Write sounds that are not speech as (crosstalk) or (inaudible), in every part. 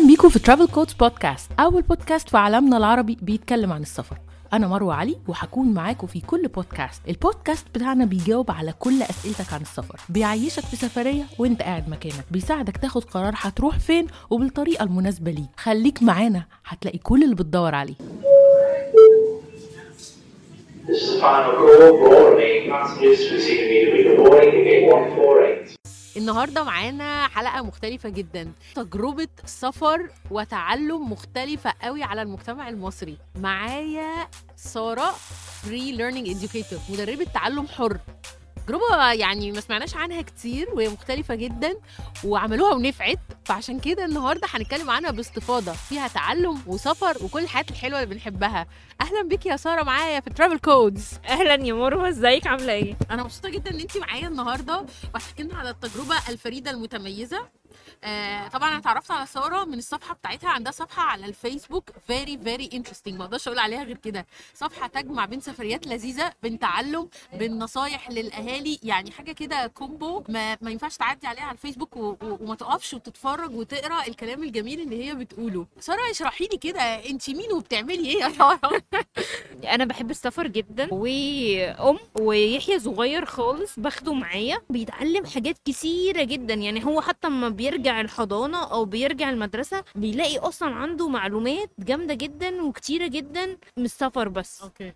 أهلا بيكم في ترافل كودز بودكاست أول بودكاست في عالمنا العربي بيتكلم عن السفر. أنا مروة علي وهكون معاكم في كل بودكاست البودكاست بتاعنا بيجاوب على كل أسئلتك عن السفر. بيعيشك في سفرية وأنت قاعد مكانك. بيساعدك تاخد قرار هتروح فين وبالطريقة المناسبة ليك. خليك معانا هتلاقي كل اللي بتدور عليه. This is the final call. For all remaining passengers receiving immediately. Boarding gate 148. النهارده معانا حلقة مختلفة جدا. تجربة سفر وتعلم مختلفة قوي على المجتمع المصري. معايا سارة free learning مدربة تعلم حر. تجربة يعني ما سمعناش عنها كتير وهي مختلفة جدا وعملوها ونفعت فعشان كده النهارده هنتكلم عنها باستفاضة. فيها تعلم وسفر وكل الحاجات الحلوة اللي بنحبها. أهلا بيك يا سارة معايا في Travel Codes أهلا يا مروة إزيك؟ عاملة إيه؟ أنا مبسوطة جدا إن انت معايا النهارده وهتحكي لنا على التجربة الفريدة المتميزة. آه طبعا أنا اتعرفت على سارة من الصفحة بتاعتها عندها صفحة على الفيسبوك. very very interesting ما أقدرش أقول عليها غير كده. صفحة تجمع بين سفريات لذيذة بين تعلم بين نصايح للأهالي. يعني حاجة كده combo ما, ما ينفعش تعدي عليها على الفيسبوك و... و... وما تقفش وتتفرج وتقرأ الكلام الجميل اللي هي بتقوله. سارة اشرحي لي كده أنت مين وبتعملي إيه؟ يا (laughs) ساره أنا بحب السفر جدا. وأم ويحيى صغير خالص باخده معايا. بيتعلم حاجات كتيره جدا. يعني هو حتى لما بيرجع الحضانة أو بيرجع المدرسة بيلاقي أصلا عنده معلومات جامدة جدا وكتيرة جدا من السفر بس. أوكي.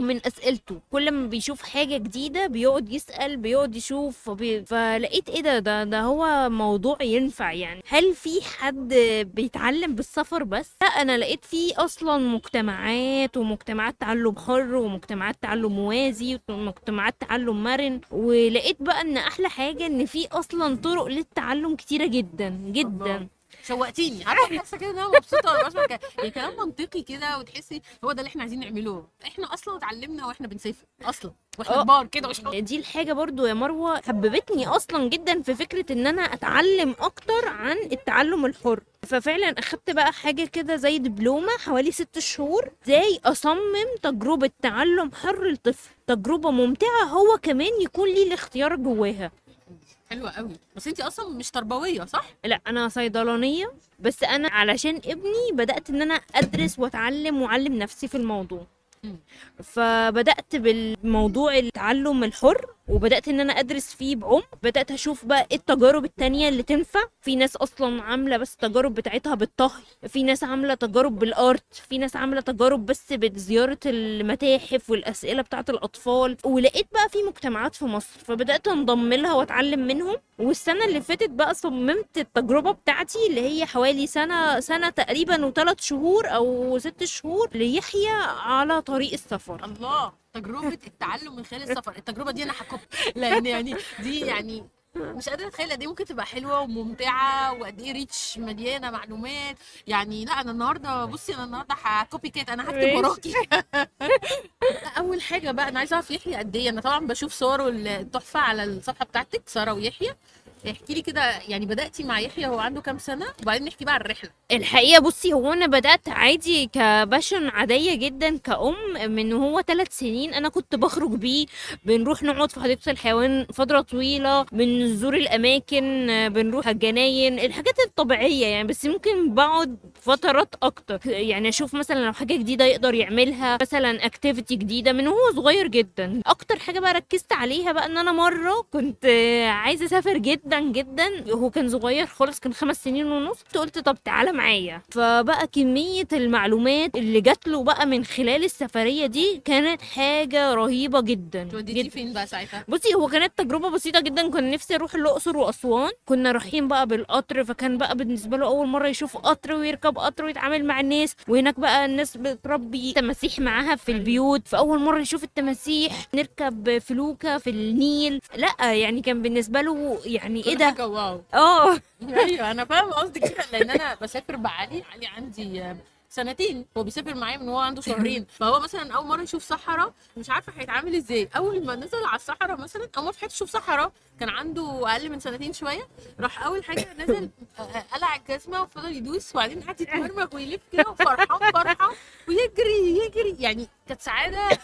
من أسئلته. كل ما بيشوف حاجة جديدة بيقعد يسأل بيقعد يشوف فبي... فلقيت إيه ده؟ ده ده هو موضوع ينفع يعني. هل في حد بيتعلم بالسفر بس؟ لا أنا لقيت في أصلا مجتمعات ومجتمعات تعلم حر ومجتمعات تعلم موازي ومجتمعات تعلم مرن. ولقيت بقى إن أحلى حاجة إن في أصلا طرق للتعلم كتيرة جدا جدا. الله. شوقتيني. عارفه حاسة كده إن أنا مبسوطة وأنا بسمع كده يعني كلام منطقي كده وتحسي هو ده اللي إحنا عايزين نعمله. إحنا أصلا اتعلمنا وإحنا بنسافر. أصلا. وإحنا آه. كبار كده مش دي الحاجة برضو يا مروة حببتني أصلا جدا في فكرة إن أنا أتعلم أكتر عن التعلم الحر. ففعلا أخدت بقى حاجة كده زي دبلومة حوالي ست شهور إزاي أصمم تجربة تعلم حر لطفل. تجربة ممتعة هو كمان يكون ليه الاختيار جواها. حلوة قوي. بس انت أصلا مش تربوية صح؟ لا أنا صيدلانية بس أنا علشان ابني بدأت إن أنا أدرس وأتعلم وأعلم نفسي في الموضوع. فبدأت بالموضوع التعلم الحر وبدأت إن أنا أدرس فيه بعمق بدأت أشوف بقى إيه التجارب التانية اللي تنفع. في ناس أصلا عاملة بس التجارب بتاعتها بالطهي. في ناس عاملة تجارب بالآرت. في ناس عاملة تجارب بس بزيارة المتاحف والأسئلة بتاعة الأطفال. ولقيت بقى في مجتمعات في مصر. فبدأت أنضم لها وأتعلم منهم. والسنة اللي فاتت بقى صممت التجربة بتاعتي اللي هي حوالي سنة سنة تقريبا وثلاث شهور أو ست شهور ليحيى على طريق السفر. الله! تجربة التعلم من خلال السفر. التجربة دي أنا هكب (laughs) لأن يعني دي يعني مش قادرة أتخيل قد إيه ممكن تبقى حلوة وممتعة وقد إيه ريتش مليانة معلومات. يعني لا أنا النهارده بصي أنا النهارده هكوبي كات. أنا هكتب. وراكي. (laughs) أول حاجة بقى أنا عايزة أعرف يحيى قد إيه. أنا طبعا بشوف صور التحفة على الصفحة بتاعتك سارة ويحيى. احكي لي كده يعني بدأتي مع يحيى هو عنده كام سنة؟ وبعدين نحكي بقى عن الرحلة. الحقيقة بصي هو أنا بدأت عادي ك passion عادية جدا كأم من هو ثلاث سنين أنا كنت بخرج بيه. بنروح نقعد في حديقة الحيوان فترة طويلة بنزور الأماكن بنروح الجناين الحاجات الطبيعية يعني. بس ممكن بقعد فترات أكتر. يعني أشوف مثلا لو حاجة جديدة يقدر يعملها مثلا activity جديدة من هو صغير جدا. أكتر حاجة بقى ركزت عليها بقى إن أنا مرة كنت عايزة أسافر جدا جدا هو كان صغير خالص كان خمس سنين ونص. قلت طب تعالى معايا. فبقى كمية المعلومات اللي جات له بقى من خلال السفرية دي كانت حاجة رهيبة جدا. وديتي فين بقى ساعتها؟ بصي هو كانت تجربة بسيطة جدا. كان نفسي أروح الأقصر وأسوان. كنا رايحين بقى بالقطر فكان بقى بالنسبة له أول مرة يشوف قطر ويركب قطر ويتعامل مع الناس. وهناك بقى الناس بتربي تماسيح معاها في البيوت. فأول مرة يشوف التماسيح نركب فلوكة في النيل. لأ يعني كان بالنسبة له يعني إيه كل ده؟ آه. أيوه أنا فاهمة قصدك كده لأن أنا بسافر بعلي علي عندي سنتين هو بيسافر معايا من هو عنده شهرين. (laughs) فهو مثلا أول مرة يشوف صحراء مش عارفة هيتعامل إزاي. أول ما نزل على الصحراء مثلا أول مره في حياته يشوف صحراء كان عنده أقل من سنتين شوية. راح أول حاجة نزل آه، آه، قلع الجزمة وفضل يدوس وبعدين قعد يتمرمغ ويلف كده وفرحان فرحه ويجري يجري. يعني كانت سعادة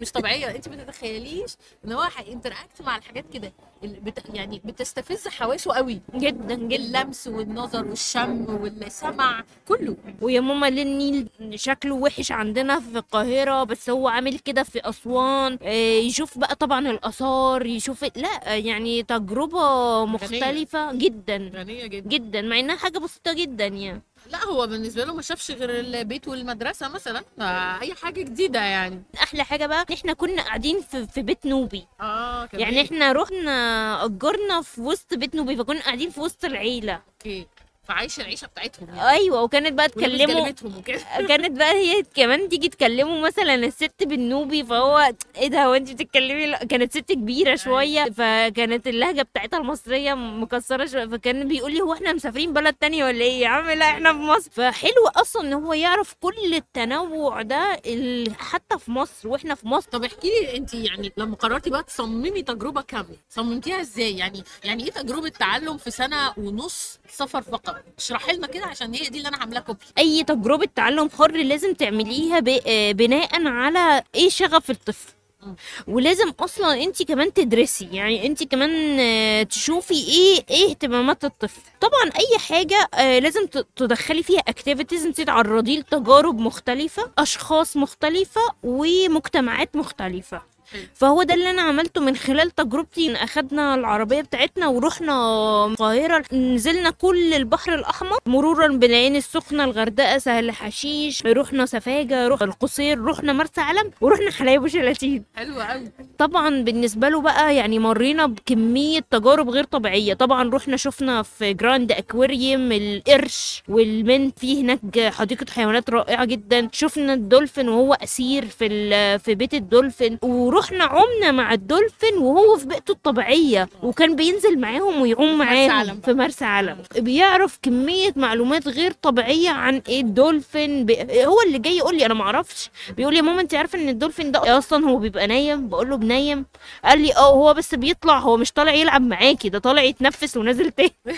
مش طبيعية. أنت ما تتخيليش إن هو هينتراكت مع الحاجات كده. بت... يعني بتستفز حواسه قوي. جدا جدا. اللمس والنظر والشم والسمع كله. ويا ماما ليه النيل شكله وحش عندنا في القاهرة بس هو عامل كده في أسوان. آه، يشوف بقى طبعا الآثار يشوف لا يعني تجربة مختلفة جدا. غنية جدا. جدا مع إنها حاجة بسيطة جدا يعني. لا هو بالنسبة له ما شافش غير البيت والمدرسة مثلا اي حاجة جديدة يعني. أحلى حاجة بقى إحنا كنا قاعدين في, في بيت نوبي. آه كمان. يعني إحنا رحنا أجرنا في وسط بيت نوبي فكنا قاعدين في وسط العيلة. okay. فعايش العيشة بتاعتهم يعني. أيوه وكانت بقى وكده. (laughs) كانت بقى هي كمان تيجي تكلموا مثلا الست بالنوبي فهو إيه ده هو انت بتتكلمي؟ كانت ست كبيرة شوية فكانت اللهجة بتاعتها المصرية مكسرة شوية فكان بيقول لي هو إحنا مسافرين بلد تانية ولا إيه؟ يا عم لا إحنا في مصر. فحلو أصلا إن هو يعرف كل التنوع ده حتى في مصر وإحنا في مصر. طب احكي لي انت يعني لما قررتي بقى تصممي تجربة كاملة صممتيها إزاي؟ يعني يعني إيه تجربة تعلم في سنة ونص سفر فقط؟ اشرحي لنا كده عشان هي دي اللي أنا عاملاها كوبي أي تجربة تعلم حر لازم تعمليها آه، بناء على إيه شغف الطفل. ولازم أصلا انت كمان تدرسي يعني انت كمان آه، تشوفي إيه إيه اهتمامات الطفل طبعا أي حاجة آه، لازم تدخلي فيها activities انت تعرضيه لتجارب مختلفة أشخاص مختلفة ومجتمعات مختلفة. فهو ده اللي أنا عملته من خلال تجربتي إن أخدنا العربية بتاعتنا ورحنا القاهرة. نزلنا كل البحر الأحمر مرورا بالعين السخنة الغردقة سهل حشيش رحنا سفاجة رحنا القصير رحنا مرسى علم ورحنا حلايب وشلاتين. حلو قوي طبعا بالنسبة له بقى يعني مرينا بكمية تجارب غير طبيعية. طبعا رحنا شفنا في Grand Aquarium القرش والمنت في هناك حديقة حيوانات رائعة جدا. شفنا الدولفين وهو أسير في في بيت الدولفين. ورحنا عمنا مع الدولفين وهو في بيئته الطبيعية وكان بينزل معاهم ويعوم معاهم. في مرسى علم. بيعرف كمية معلومات غير طبيعية عن إيه الدولفين. بي... هو اللي جاي يقول لي أنا ما أعرفش بيقول لي يا ماما أنت عارفة إن الدولفين ده أصلا هو بيبقى نايم؟ بقول له نايم. قال لي آه هو بس بيطلع هو مش طالع يلعب معاكي ده طالع يتنفس ونازل تاني. (laughs)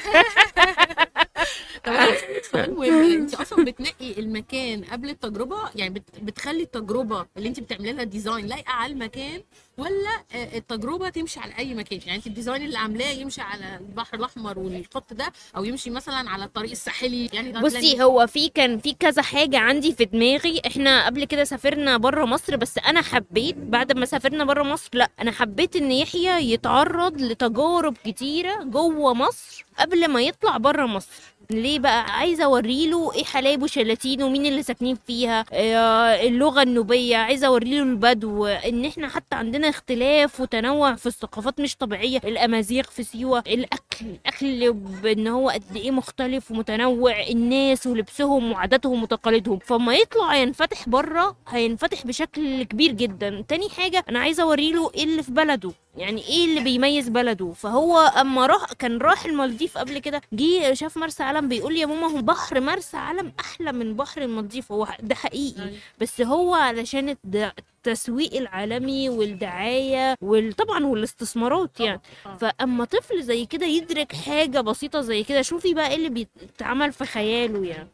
طب (laughs) انت أصلا بتنقي المكان قبل التجربة؟ يعني بت... بتخلي التجربة اللي انت بتعملي لها design لايقة على المكان ولا آه، التجربة تمشي على أي مكان؟ يعني انت ال design اللي عاملاه يمشي على البحر الأحمر والخط ده أو يمشي مثلا على الطريق الساحلي؟ يعني بصي هو في كان في كذا حاجة عندي في دماغي. إحنا قبل كده سافرنا بره مصر بس أنا حبيت بعد ما سافرنا بره مصر لأ أنا حبيت إن يحيى يتعرض لتجارب كتيرة جوه مصر قبل ما يطلع بره مصر. ليه بقى؟ عايزة اوريله إيه حلايب وشلاتين ومين اللي ساكنين فيها؟ آه، اللغة النوبية عايزة اوريله البدو. إن إحنا حتى عندنا اختلاف وتنوع في الثقافات مش طبيعية. الأمازيغ في سيوة الأكل الأكل بإن هو قد إيه مختلف ومتنوع. الناس ولبسهم وعاداتهم وتقاليدهم. فما يطلع ينفتح بره هينفتح بشكل كبير جدا. تاني حاجة أنا عايزة اوريله إيه اللي في بلده. يعني إيه اللي بيميز بلده فهو أما راح كان راح المالديف قبل كده جه شاف مرسى علم بيقول يا ماما هو بحر مرسى علم أحلى من بحر المالديف هو ده حقيقي أيوة. بس هو علشان التسويق العالمي والدعاية وطبعا والاستثمارات يعني. فأما طفل زي كده يدرك حاجة بسيطة زي كده شوفي بقى إيه اللي بيتعمل في خياله يعني.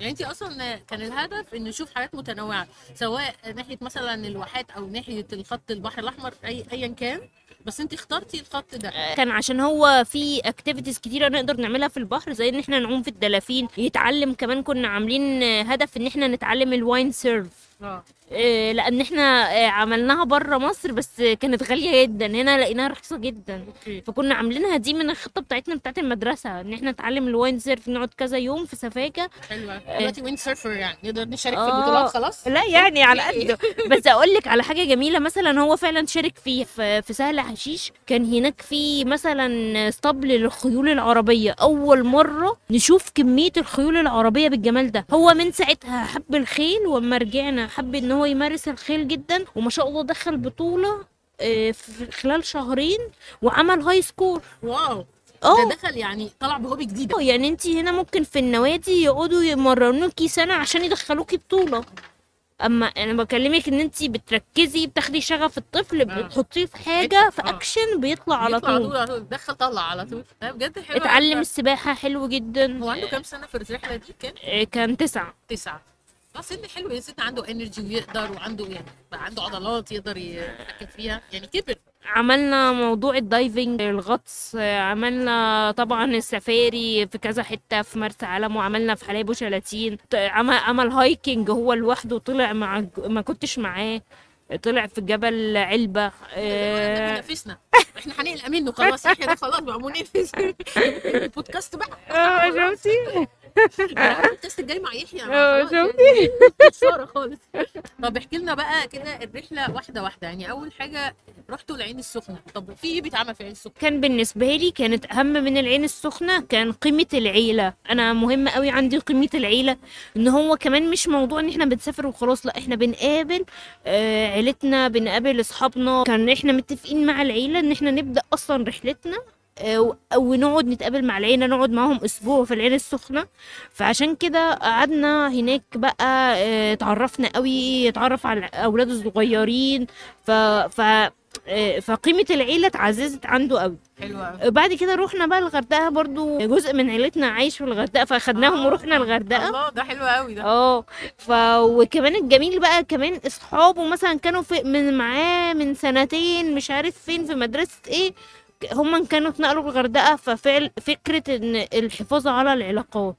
يعني انت أصلا كان الهدف ان نشوف حاجات متنوعة سواء ناحية مثلا الواحات أو ناحية الخط البحر الأحمر اي ايا كان بس انت اخترتي الخط ده. كان عشان هو في activities كتيرة نقدر نعملها في البحر زي ان إحنا نعوم في الدلافين. يتعلم كمان كنا عاملين هدف ان إحنا نتعلم ال wind surf آه. إيه، لأن إحنا إيه، عملناها بره مصر بس كانت غالية جدا. هنا لقيناها رخيصة جدا. أوكي. فكنا عاملينها دي من الخطة بتاعتنا بتاعت المدرسة إن إحنا نتعلم ال wind surf نقعد كذا يوم في سفاجة. حلوة. دلوقتي wind surfer يعني نقدر نشارك في آه. البطولات خلاص؟ لا يعني على okay. قده. (laughs) بس أقول لك على حاجة جميلة مثلا هو فعلا شارك فيه في, في سهل حشيش. كان هناك في مثلا اسطبل للخيول العربية. أول مرة نشوف كمية الخيول العربية بالجمال ده. هو من ساعتها حب الخيل وأما رجعنا حب إن هو يمارس الخيل جدا وما شاء الله دخل بطولة آه، في خلال شهرين وعمل high score wow. ده دخل يعني طلع ب hobby جديده آه يعني انت هنا ممكن في النوادي يقعدوا يمرنوكي سنة عشان يدخلوكي بطولة. أما أنا بكلمك إن انت بتركزي بتاخدي شغف الطفل آه. بتحطيه في حاجة في آه. اكشن بيطلع على بيطلع طول. على طول. دخل طلع على طول. بجد حلو اتعلم أوي. السباحة حلو جدا. هو عنده كام سنة في الرحلة دي؟ كان آه، كان تسعة. آه سن حلو يا سن عنده energy ويقدر وعنده يعني عنده عضلات يقدر يتحكم فيها يعني كبر. عملنا موضوع ال diving الغطس عملنا طبعا السفاري في كذا حتة في مرسى علم وعملنا في حلايب وشلاتين. عمل عمل hiking هو لوحده طلع مع ما كنتش معاه. طلع في جبل علبة ده آه، بينافسنا إحنا هنقلق منه خلاص إحنا خلاص بقى منافس البودكاست بقى. آه شفتي؟ (laughs) البودكاست الجاي مع يحيى. آه يعني شفتي؟ خسارة خالص. طب احكي لنا بقى كده الرحلة واحدة واحدة. يعني أول حاجة رحتوا العين السخنة. طب في إيه بيتعمل في العين السخنة؟ كان بالنسبة لي كانت أهم من العين السخنة كان قيمة العيلة. أنا مهم قوي عندي قيمة العيلة إن هو كمان مش موضوع إن إحنا بنسافر وخلاص لأ إحنا بنقابل آه عيلتنا بنقابل أصحابنا. كان إحنا متفقين مع العيلة إن إحنا نبدأ أصلا رحلتنا آه، ونقعد نتقابل مع العيلة نقعد معاهم أسبوع في العين السخنة. فعشان كده قعدنا هناك بقى آه، اتعرفنا قوي اتعرف على الأولاد الصغيرين. ف... ف... آه، فقيمة العيلة اتعززت عنده قوي. حلوة قوي بعد كده روحنا بقى الغردقة برضو جزء من عيلتنا عايش في الغردقة فاخدناهم ورحنا الغردقة. الله ده حلو قوي ده. آه ف وكمان الجميل بقى كمان أصحابه مثلا كانوا في من معاه من سنتين مش عارف فين في مدرسة إيه هم كانوا اتنقلوا الغردقة ففعل فكرة إن الحفاظ على العلاقات.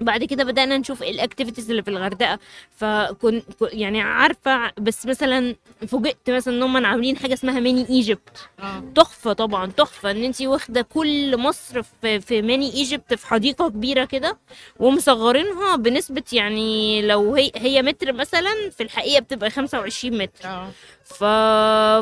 بعد كده بدأنا نشوف إيه ال activities اللي في الغردقة. فكن كن- يعني عارفة بس مثلا فوجئت مثلا إن هم عاملين حاجة اسمها Mini Egypt آه. تحفة طبعا تحفة إن انتي واخدة كل مصر في, في Mini Egypt في حديقة كبيرة كده ومصغرينها بنسبة يعني لو هي هي متر مثلا في الحقيقة بتبقى 25 متر. آه. ف...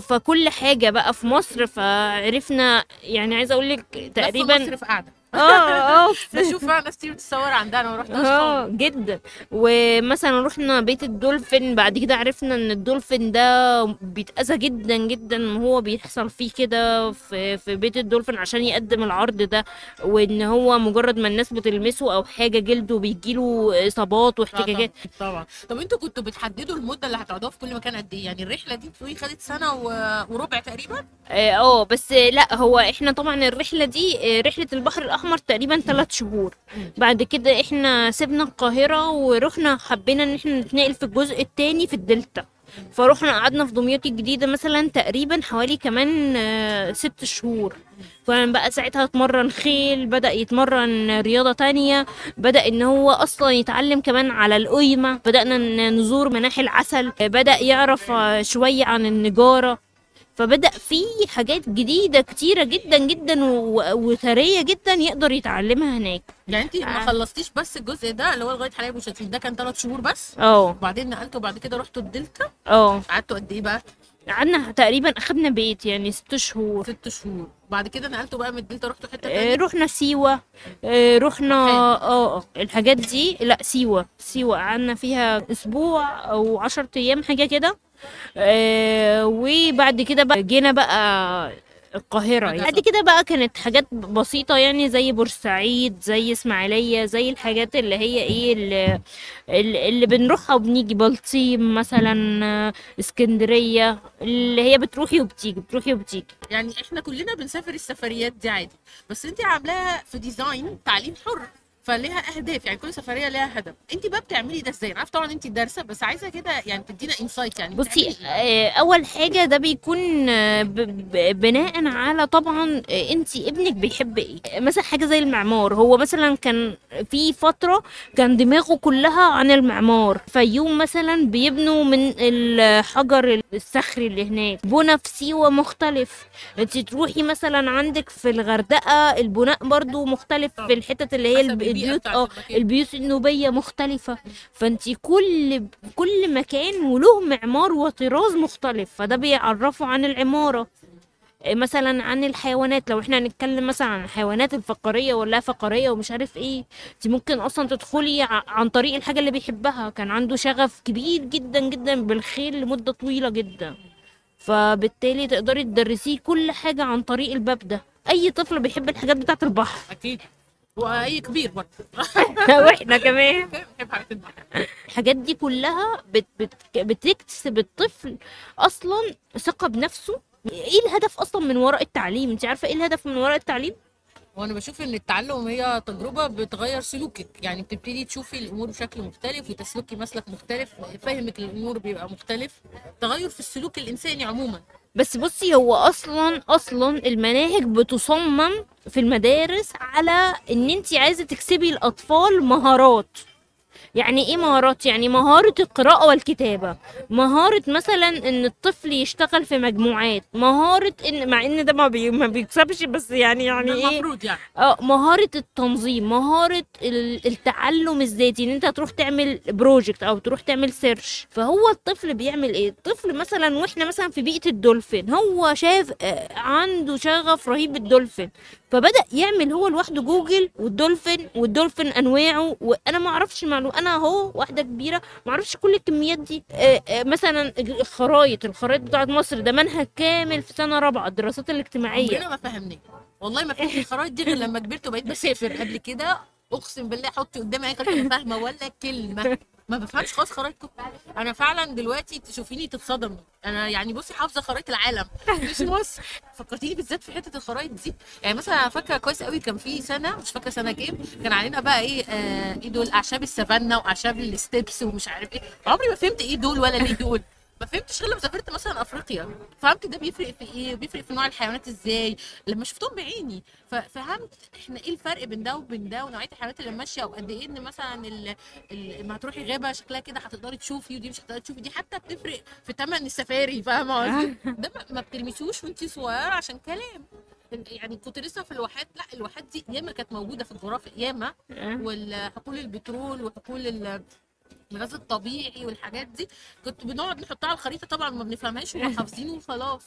فكل حاجة بقى في مصر فعرفنا يعني عايزة أقول لك تقريبا مصر في قاعدة آه آه (laughs) بشوف ناس كتير عندها أنا ما رحتش آه جدا. ومثلا رحنا بيت الدولفين بعد كده عرفنا إن الدولفين ده بيتأذى جدا جدا وهو بيحصل فيه كده في في بيت الدولفين عشان يقدم العرض ده وإن هو مجرد ما الناس بتلمسه أو حاجة جلده بيجيله إصابات واحتكاكات. طبعا طبعا. طب أنتوا كنتوا بتحددوا المدة اللي هتقعدوها في كل مكان قد إيه؟ يعني الرحلة دي بتقولي خدت سنة و- وربع تقريبا؟ آه آه، بس لا هو إحنا طبعا الرحلة دي آه، رحلة البحر الأحمر تقريبا ثلاث شهور. بعد كده إحنا سيبنا القاهرة ورحنا حبينا إن إحنا نتنقل في الجزء التاني في الدلتا. فروحنا قعدنا في دمياط الجديدة مثلا تقريبا حوالي كمان آه، ست شهور. كان بقى ساعتها اتمرن خيل بدأ يتمرن رياضة تانية بدأ إن هو أصلا يتعلم كمان على القيمة بدأنا نزور مناحي العسل بدأ يعرف شوية عن النجارة. فبدأ في حاجات جديدة كتيرة جدا جدا وثرية جدا يقدر يتعلمها هناك. يعني انت ما آه. خلصتيش بس الجزء ده اللي هو لغاية حلايب وشلاتين ده كان ثلاث شهور بس؟ آه. وبعدين نقلتوا بعد كده رحتوا الدلتا؟ آه. قعدتوا قد إيه بقى؟ قعدنا تقريبا أخدنا بيت يعني ست شهور. ست شهور. بعد كده نقلتوا بقى من الدلتا رحتوا حتة آه، تانية؟ رحنا سيوة. آه، رحنا حلو. آه آه، الحاجات دي. لا سيوة. سيوة قعدنا فيها أسبوع أو عشر أيام حاجة كده. آه، وبعد كده بقى جينا بقى القاهرة أجازة. بعد كده بقى كانت حاجات بسيطة يعني زي بورسعيد زي إسماعيلية زي الحاجات اللي هي إيه اللي, اللي بنروحها وبنيجي. بلطيم مثلا اسكندرية اللي هي بتروحي وبتيجي بتروحي وبتيجي. يعني إحنا كلنا بنسافر السفريات دي عادي بس انت عاملاها في design تعليم حر. فليها أهداف يعني كل سفرية ليها هدف. أنت بقى بتعملي ده إزاي؟ أنا عارفة طبعا أنت دارسة بس عايزة كده يعني تدينا insight يعني بصي إيه؟ آه، أول حاجة ده بيكون آه، بناء على طبعا أنت ابنك بيحب إيه. مثلا حاجة زي المعمار هو مثلا كان في فترة كان دماغه كلها عن المعمار. فيوم مثلا بيبنوا من الحجر الصخري اللي هناك. بنا في سيوه مختلف. أنت تروحي مثلا عندك في الغردقة البناء برضو مختلف في الحتت اللي هي البيوت آه. البيوت النوبية مختلفة. فأنت كل كل مكان وله معمار وطراز مختلف فده بيعرفوا عن العمارة. إيه مثلا عن الحيوانات لو إحنا هنتكلم مثلا عن الحيوانات الفقارية ولا فقارية ومش عارف إيه أنت ممكن أصلا تدخلي عن طريق الحاجة اللي بيحبها. كان عنده شغف كبير جدا جدا بالخيل لمدة طويلة جدا. فبالتالي تقدري تدرسيه كل حاجة عن طريق الباب ده. أي طفل بيحب الحاجات بتاعة البحر. أكيد. واي كبير برضه. (laughs) وإحنا كمان. بحب حاجات البحر الحاجات دي كلها بت بت بتكسب الطفل أصلا ثقة بنفسه. إيه الهدف أصلا من وراء التعليم؟ أنت عارفة إيه الهدف من وراء التعليم؟ وأنا بشوف ان التعلم هي تجربة بتغير سلوكك. يعني بتبتدي تشوفي الأمور بشكل مختلف وتسلكي مسلك مختلف فهمك للامور بيبقى مختلف. تغير في السلوك الانساني عموما. بس بصي هو أصلا أصلا المناهج بتصمم في المدارس على إن انت عايزة تكسبي الأطفال مهارات. يعني إيه مهارات؟ يعني مهارة القراءة والكتابة. مهارة مثلا إن الطفل يشتغل في مجموعات. مهارة إن مع إن ده ما, بي... ما بيكسبش بس يعني يعني إيه؟ المفروض يعني. آه مهارة التنظيم مهارة ال- التعلم الذاتي إن أنت تروح تعمل project أو تروح تعمل search فهو الطفل بيعمل إيه؟ الطفل مثلا وإحنا مثلا في بيئة الدولفين هو شاف آه، عنده شغف رهيب بالدولفين. فبدأ يعمل هو لوحده جوجل والدولفين والدولفين أنواعه وأنا ما أعرفش معلومة أنا اهو واحدة كبيرة ما أعرفش كل الكميات دي. آه، آه، مثلا الخرايط الخرايط بتاعت مصر ده منهج كامل في سنة رابعة الدراسات الاجتماعية. عمرنا ما فهمناه والله ما فهمت الخرايط دي غير لما كبرت وبقيت بسافر. قبل كده اقسم بالله حطي قدامي أنا فاهمة ولا كلمة. ما بفهمش خالص خرايط كتب أنا فعلا دلوقتي تشوفيني تتصدمي أنا يعني بصي حافظة خرايط العالم. مش مصر فكرتيني بالذات في حتة الخرايط دي. يعني مثلا أنا فاكرة كويس قوي كان في سنة مش فاكرة سنة كام كان علينا بقى إيه آه إيه دول؟ أعشاب السافانا وأعشاب الستبس ومش عارف إيه. عمري ما فهمت إيه دول ولا ليه دول. ما فهمتش غير لما سافرت مثلا أفريقيا. فهمت ده بيفرق في إيه؟ بيفرق في نوع الحيوانات إزاي؟ لما شفتهم بعيني. ففهمت إحنا إيه الفرق بين ده وبين ده ونوعية الحيوانات اللي ماشية وقد إيه إن مثلا ال... ال... لما هتروحي غابة شكلها كده هتقدري تشوفي ودي مش هتقدري تشوفي دي حتى بتفرق في ثمن السفاري فاهمة قصدي؟ (laughs) ده ما- بتلمسوش وانتي صغيرة عشان كلام. يعني كنت لسه في الواحات لا الواحات دي ياما كانت موجودة في الجغرافيا ياما. والحقول البترول وحقول الغاز الطبيعي والحاجات دي كنت بنقعد نحطها على الخريطة طبعا ما بنفهمهاش وحافظينه (laughs) وخلاص.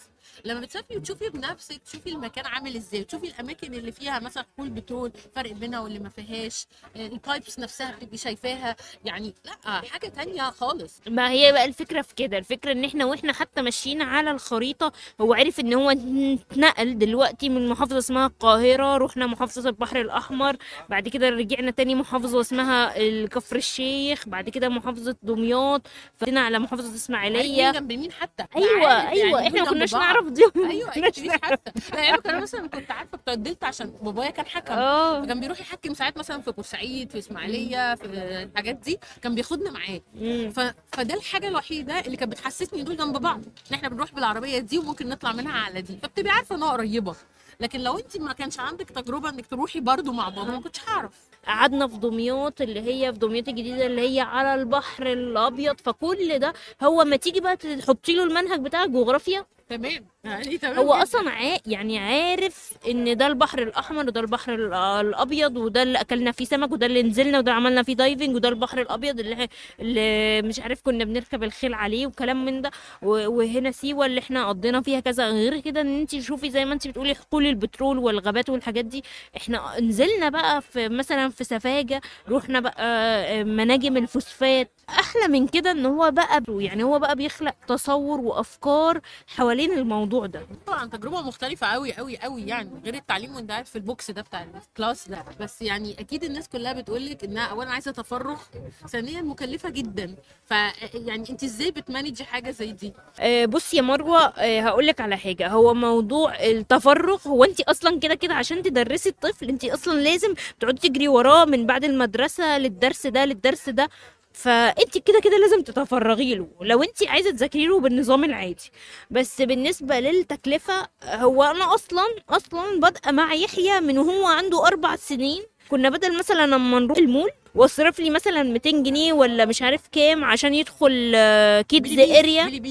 لما بتسافري وتشوفي بنفسك تشوفي المكان عامل إزاي تشوفي الأماكن اللي فيها مثلا حقول بترول فرق بينها واللي ما فيهاش آه، البايبس نفسها بتبقي شايفاها. يعني لا حاجة تانية خالص. ما هي بقى الفكرة في كده الفكرة إن إحنا وإحنا حتى ماشيين على الخريطة هو عرف إن هو اتنقل دلوقتي من محافظة اسمها القاهرة رحنا محافظة البحر الأحمر بعد كده رجعنا تاني محافظة اسمها الكفر الشيخ بعد كده محافظة دمياط فجينا على إسماعيلية. مين جنب مين حتى؟ أيوه أيوه يعني إحنا ما كناش. نعرف دي أيوه مش حتى. لا يعني أنا مثلا كنت عارفة بتوع الدلتا عشان بابايا كان حكم. آه. فكان بيروح يحكم ساعات مثلا في بورسعيد في إسماعيلية في الحاجات دي. كان بياخدنا معاه. ف... فده الحاجة الوحيدة اللي كانت بتحسسني دول جنب بعض. إن إحنا بنروح بالعربية دي وممكن نطلع منها على دي. فبتبقي عارفة انها قريبة. لكن لو انت ما كانش عندك تجربة انك تروحي برضو مع بابا ما كنتش هعرف. قعدنا في دمياط اللي هي في دمياط الجديدة اللي هي على البحر الأبيض فكل ده هو ما تيجي بقى تحطي له المنهج بتاع الجغرافيا؟ تمام. (laughs) يعني تمام هو جداً. أصلا عا... يعني عارف إن ده البحر الأحمر وده البحر ال- الأبيض وده اللي أكلنا فيه سمك وده اللي نزلنا وده عملنا فيه دايفنج وده البحر الأبيض اللي, اللي مش عارف كنا بنركب الخيل عليه وكلام من ده. و... وهنا سيوة اللي إحنا قضينا فيها كذا. غير كده إن انت تشوفي زي ما انت بتقولي حقول البترول والغابات والحاجات دي. إحنا نزلنا بقى في مثلا في سفاجة رحنا بقى آه، مناجم الفوسفات. أحلى من كده إن هو بقى يعني هو بقى بيخلق تصور وأفكار حوالين الموضوع ده. طبعا تجربة مختلفة قوي قوي قوي يعني غير التعليم وأنت قاعد في ال box ده بتاع ال class ده. بس يعني أكيد الناس كلها بتقول لك إنها اولا عايزة تفرغ ثانيا مكلفة جدا. ف يعني أنت إزاي بتمانجي حاجة زي دي؟ آه، بصي يا مروة هقول لك على حاجة. هو موضوع التفرغ هو أنت أصلا كده كده عشان تدرسي الطفل أنت أصلا لازم تقعدي تجري وراه من بعد المدرسة للدرس ده للدرس ده. فانت كده كده لازم تتفرغي له. لو انت عايزة تذاكري له بالنظام العادي. بس بالنسبة للتكلفة هو أنا أصلا أصلا بادئة مع يحيى من وهو عنده أربع سنين. كنا بدل مثلا لما نروح المول واصرف لي مثلا 200 جنيه ولا مش عارف كام عشان يدخل kids area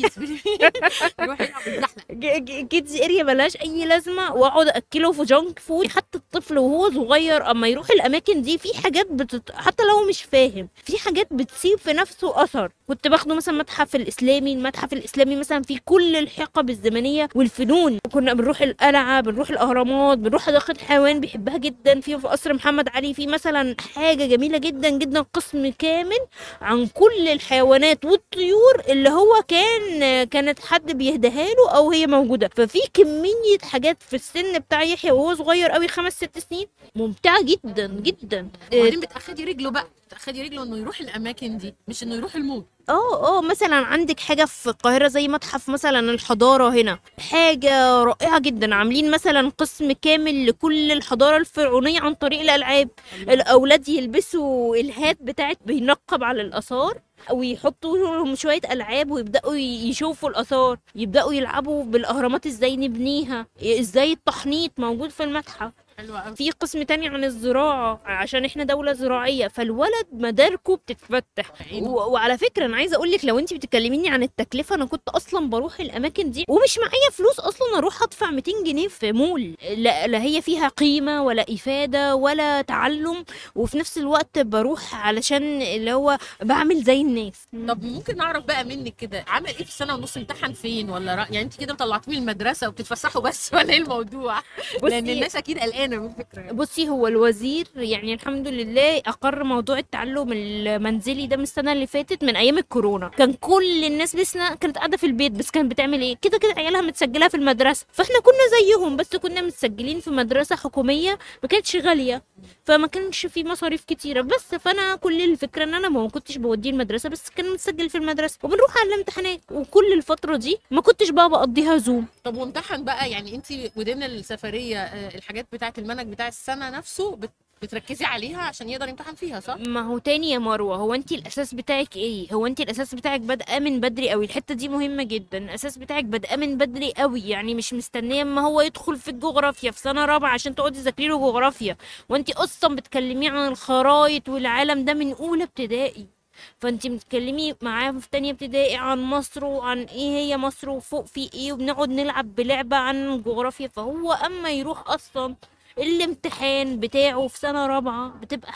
kids area ملهاش أي لازمة وأقعد أكله في junk food حتى الطفل وهو صغير أما يروح الأماكن دي في حاجات بتت... حتى لو مش فاهم في حاجات بتسيب في نفسه أثر. كنت باخده مثلا متحف الإسلامي المتحف الإسلامي مثلا فيه كل الحقب الزمنية والفنون. كنا بنروح القلعة بنروح الأهرامات بنروح حديقه حيوان بيحبها جدا في في قصر محمد علي في مثلا حاجة جميلة جدا. جدا قسم كامل عن كل الحيوانات والطيور اللي هو كان كانت حد بيهديها له أو هي موجودة. ففي كمية حاجات في السن بتاع يحيى وهو صغير قوي خمس ست سنين. ممتعة جدا جدا. وبعدين بتأخدي رجله بقى. بتاخدي رجله إنه يروح الأماكن دي مش إنه يروح المول. آه آه مثلا عندك حاجة في القاهرة زي متحف مثلا الحضارة هنا. حاجة رائعة جدا. عاملين مثلا قسم كامل لكل الحضارة الفرعونية عن طريق الألعاب. الأولاد يلبسوا الهات بتاعت بينقب على الآثار ويحطوا لهم شوية ألعاب ويبدأوا ي- يشوفوا الآثار. يبدأوا يلعبوا بالأهرامات إزاي نبنيها إزاي التحنيط موجود في المتحف. قوي في قسم تاني عن الزراعة عشان إحنا دولة زراعية فالولد مداركه بتتفتح. و... وعلى فكرة أنا عايزة أقول لك لو انت بتكلميني عن التكلفة أنا كنت أصلا بروح الأماكن دي ومش معايا فلوس أصلا أروح أدفع 200 جنيه في مول. لا, لا هي فيها قيمة ولا إفادة ولا تعلم وفي نفس الوقت بروح علشان اللي هو بعمل زي الناس. طب ممكن نعرف بقى منك كده عمل إيه في السنة ونص امتحن فين ولا رأ... يعني انت كده طلعتيه من المدرسة وبتتفسحوا بس ولا إيه الموضوع؟ لأن الناس أكيد قلقانه من يعني. بصي هو الوزير يعني الحمد لله أقر موضوع التعلم المنزلي ده من السنة اللي فاتت من أيام الكورونا. كان كل الناس لسه كانت قاعدة في البيت بس كانت بتعمل إيه؟ كده كده عيالها متسجلة في المدرسة. فإحنا كنا زيهم بس كنا متسجلين في مدرسة حكومية ما كانتش غالية. فما كانش في مصاريف كتيرة. بس فأنا كل الفكرة إن أنا ما كنتش بوديه المدرسة بس كان متسجل في المدرسة. وبنروح على الامتحانات. وكل الفترة دي ما كنتش بقى بقضيها زوم طب وامتحن بقى يعني انت ودين السفرية آه، الحاجات بتاعة المنهج بتاع السنة نفسه بت... بتركزي عليها عشان يقدر يمتحن فيها صح؟ ما هو تاني يا مروة هو انت الأساس بتاعك إيه هو انت الأساس بتاعك بادئه من بدري قوي الحتة دي مهمة جدا الأساس بتاعك بادئه من بدري قوي يعني مش مستنية اما هو يدخل في الجغرافيا في سنة رابعة عشان تقعدي تذاكري له جغرافيا وانت أصلا بتكلميه عن الخرايط والعالم ده من أولى ابتدائي فانت بتتكلمي معاه في تانية ابتدائي عن مصر وعن إيه هي مصر وفوق في إيه وبنقعد نلعب بلعبة عن الجغرافيا فهو اما يروح أصلا الامتحان بتاعه في سنة رابعة بتبقى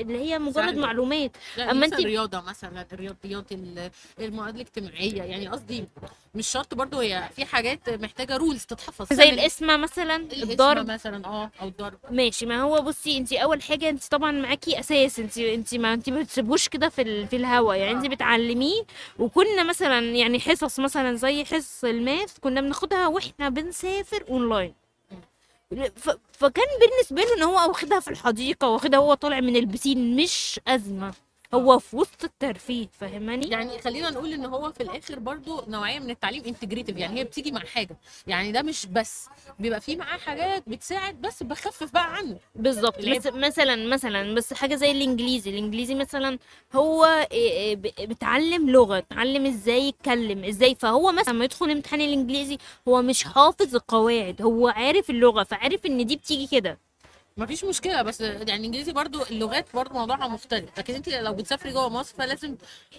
اللي هي مجرد سهلة. معلومات مثلا انت- الرياضه مثلا الرياضيات ال- المواد الاجتماعية يعني قصدي مش شرط برضو هي في حاجات محتاجة رولز تتحفظ. زي تعمل القسمة مثلا الضرب. مثلا آه أو الضرب. ماشي ما هو بصي انت أول حاجة انت طبعا معاكي أساس. انت انت ما انت ما بتسيبوش كده في ال... في الهوا. يعني انت بتعلميه وكنا مثلا يعني حصص مثلا زي حصص ال math كنا بناخدها وإحنا بنسافر أونلاين. فكان بالنسبة له إن هو واخدها في الحديقة واخدها هو طالع من ال piscine مش أزمة. هو في وسط الترفيه فاهماني؟ يعني خلينا نقول إن هو في الآخر برضو نوعية من التعليم integrative يعني هي بتيجي مع حاجة. يعني ده مش بس بيبقى فيه معاه حاجات بتساعد بس بخفف بقى عنه. بالظبط. مثلا مثلا بس حاجة زي الإنجليزي. الإنجليزي مثلا هو إيه ب- بتعلم لغة تعلم إزاي يتكلم إزاي فهو مثلا لما يدخل امتحان الإنجليزي هو مش حافظ القواعد هو عارف اللغة فعارف إن دي بتيجي كده. مفيش مشكلة بس يعني الإنجليزي برضو اللغات برضو موضوعها مختلف. لكن أنت لو بتسافري جوه مصر فلازم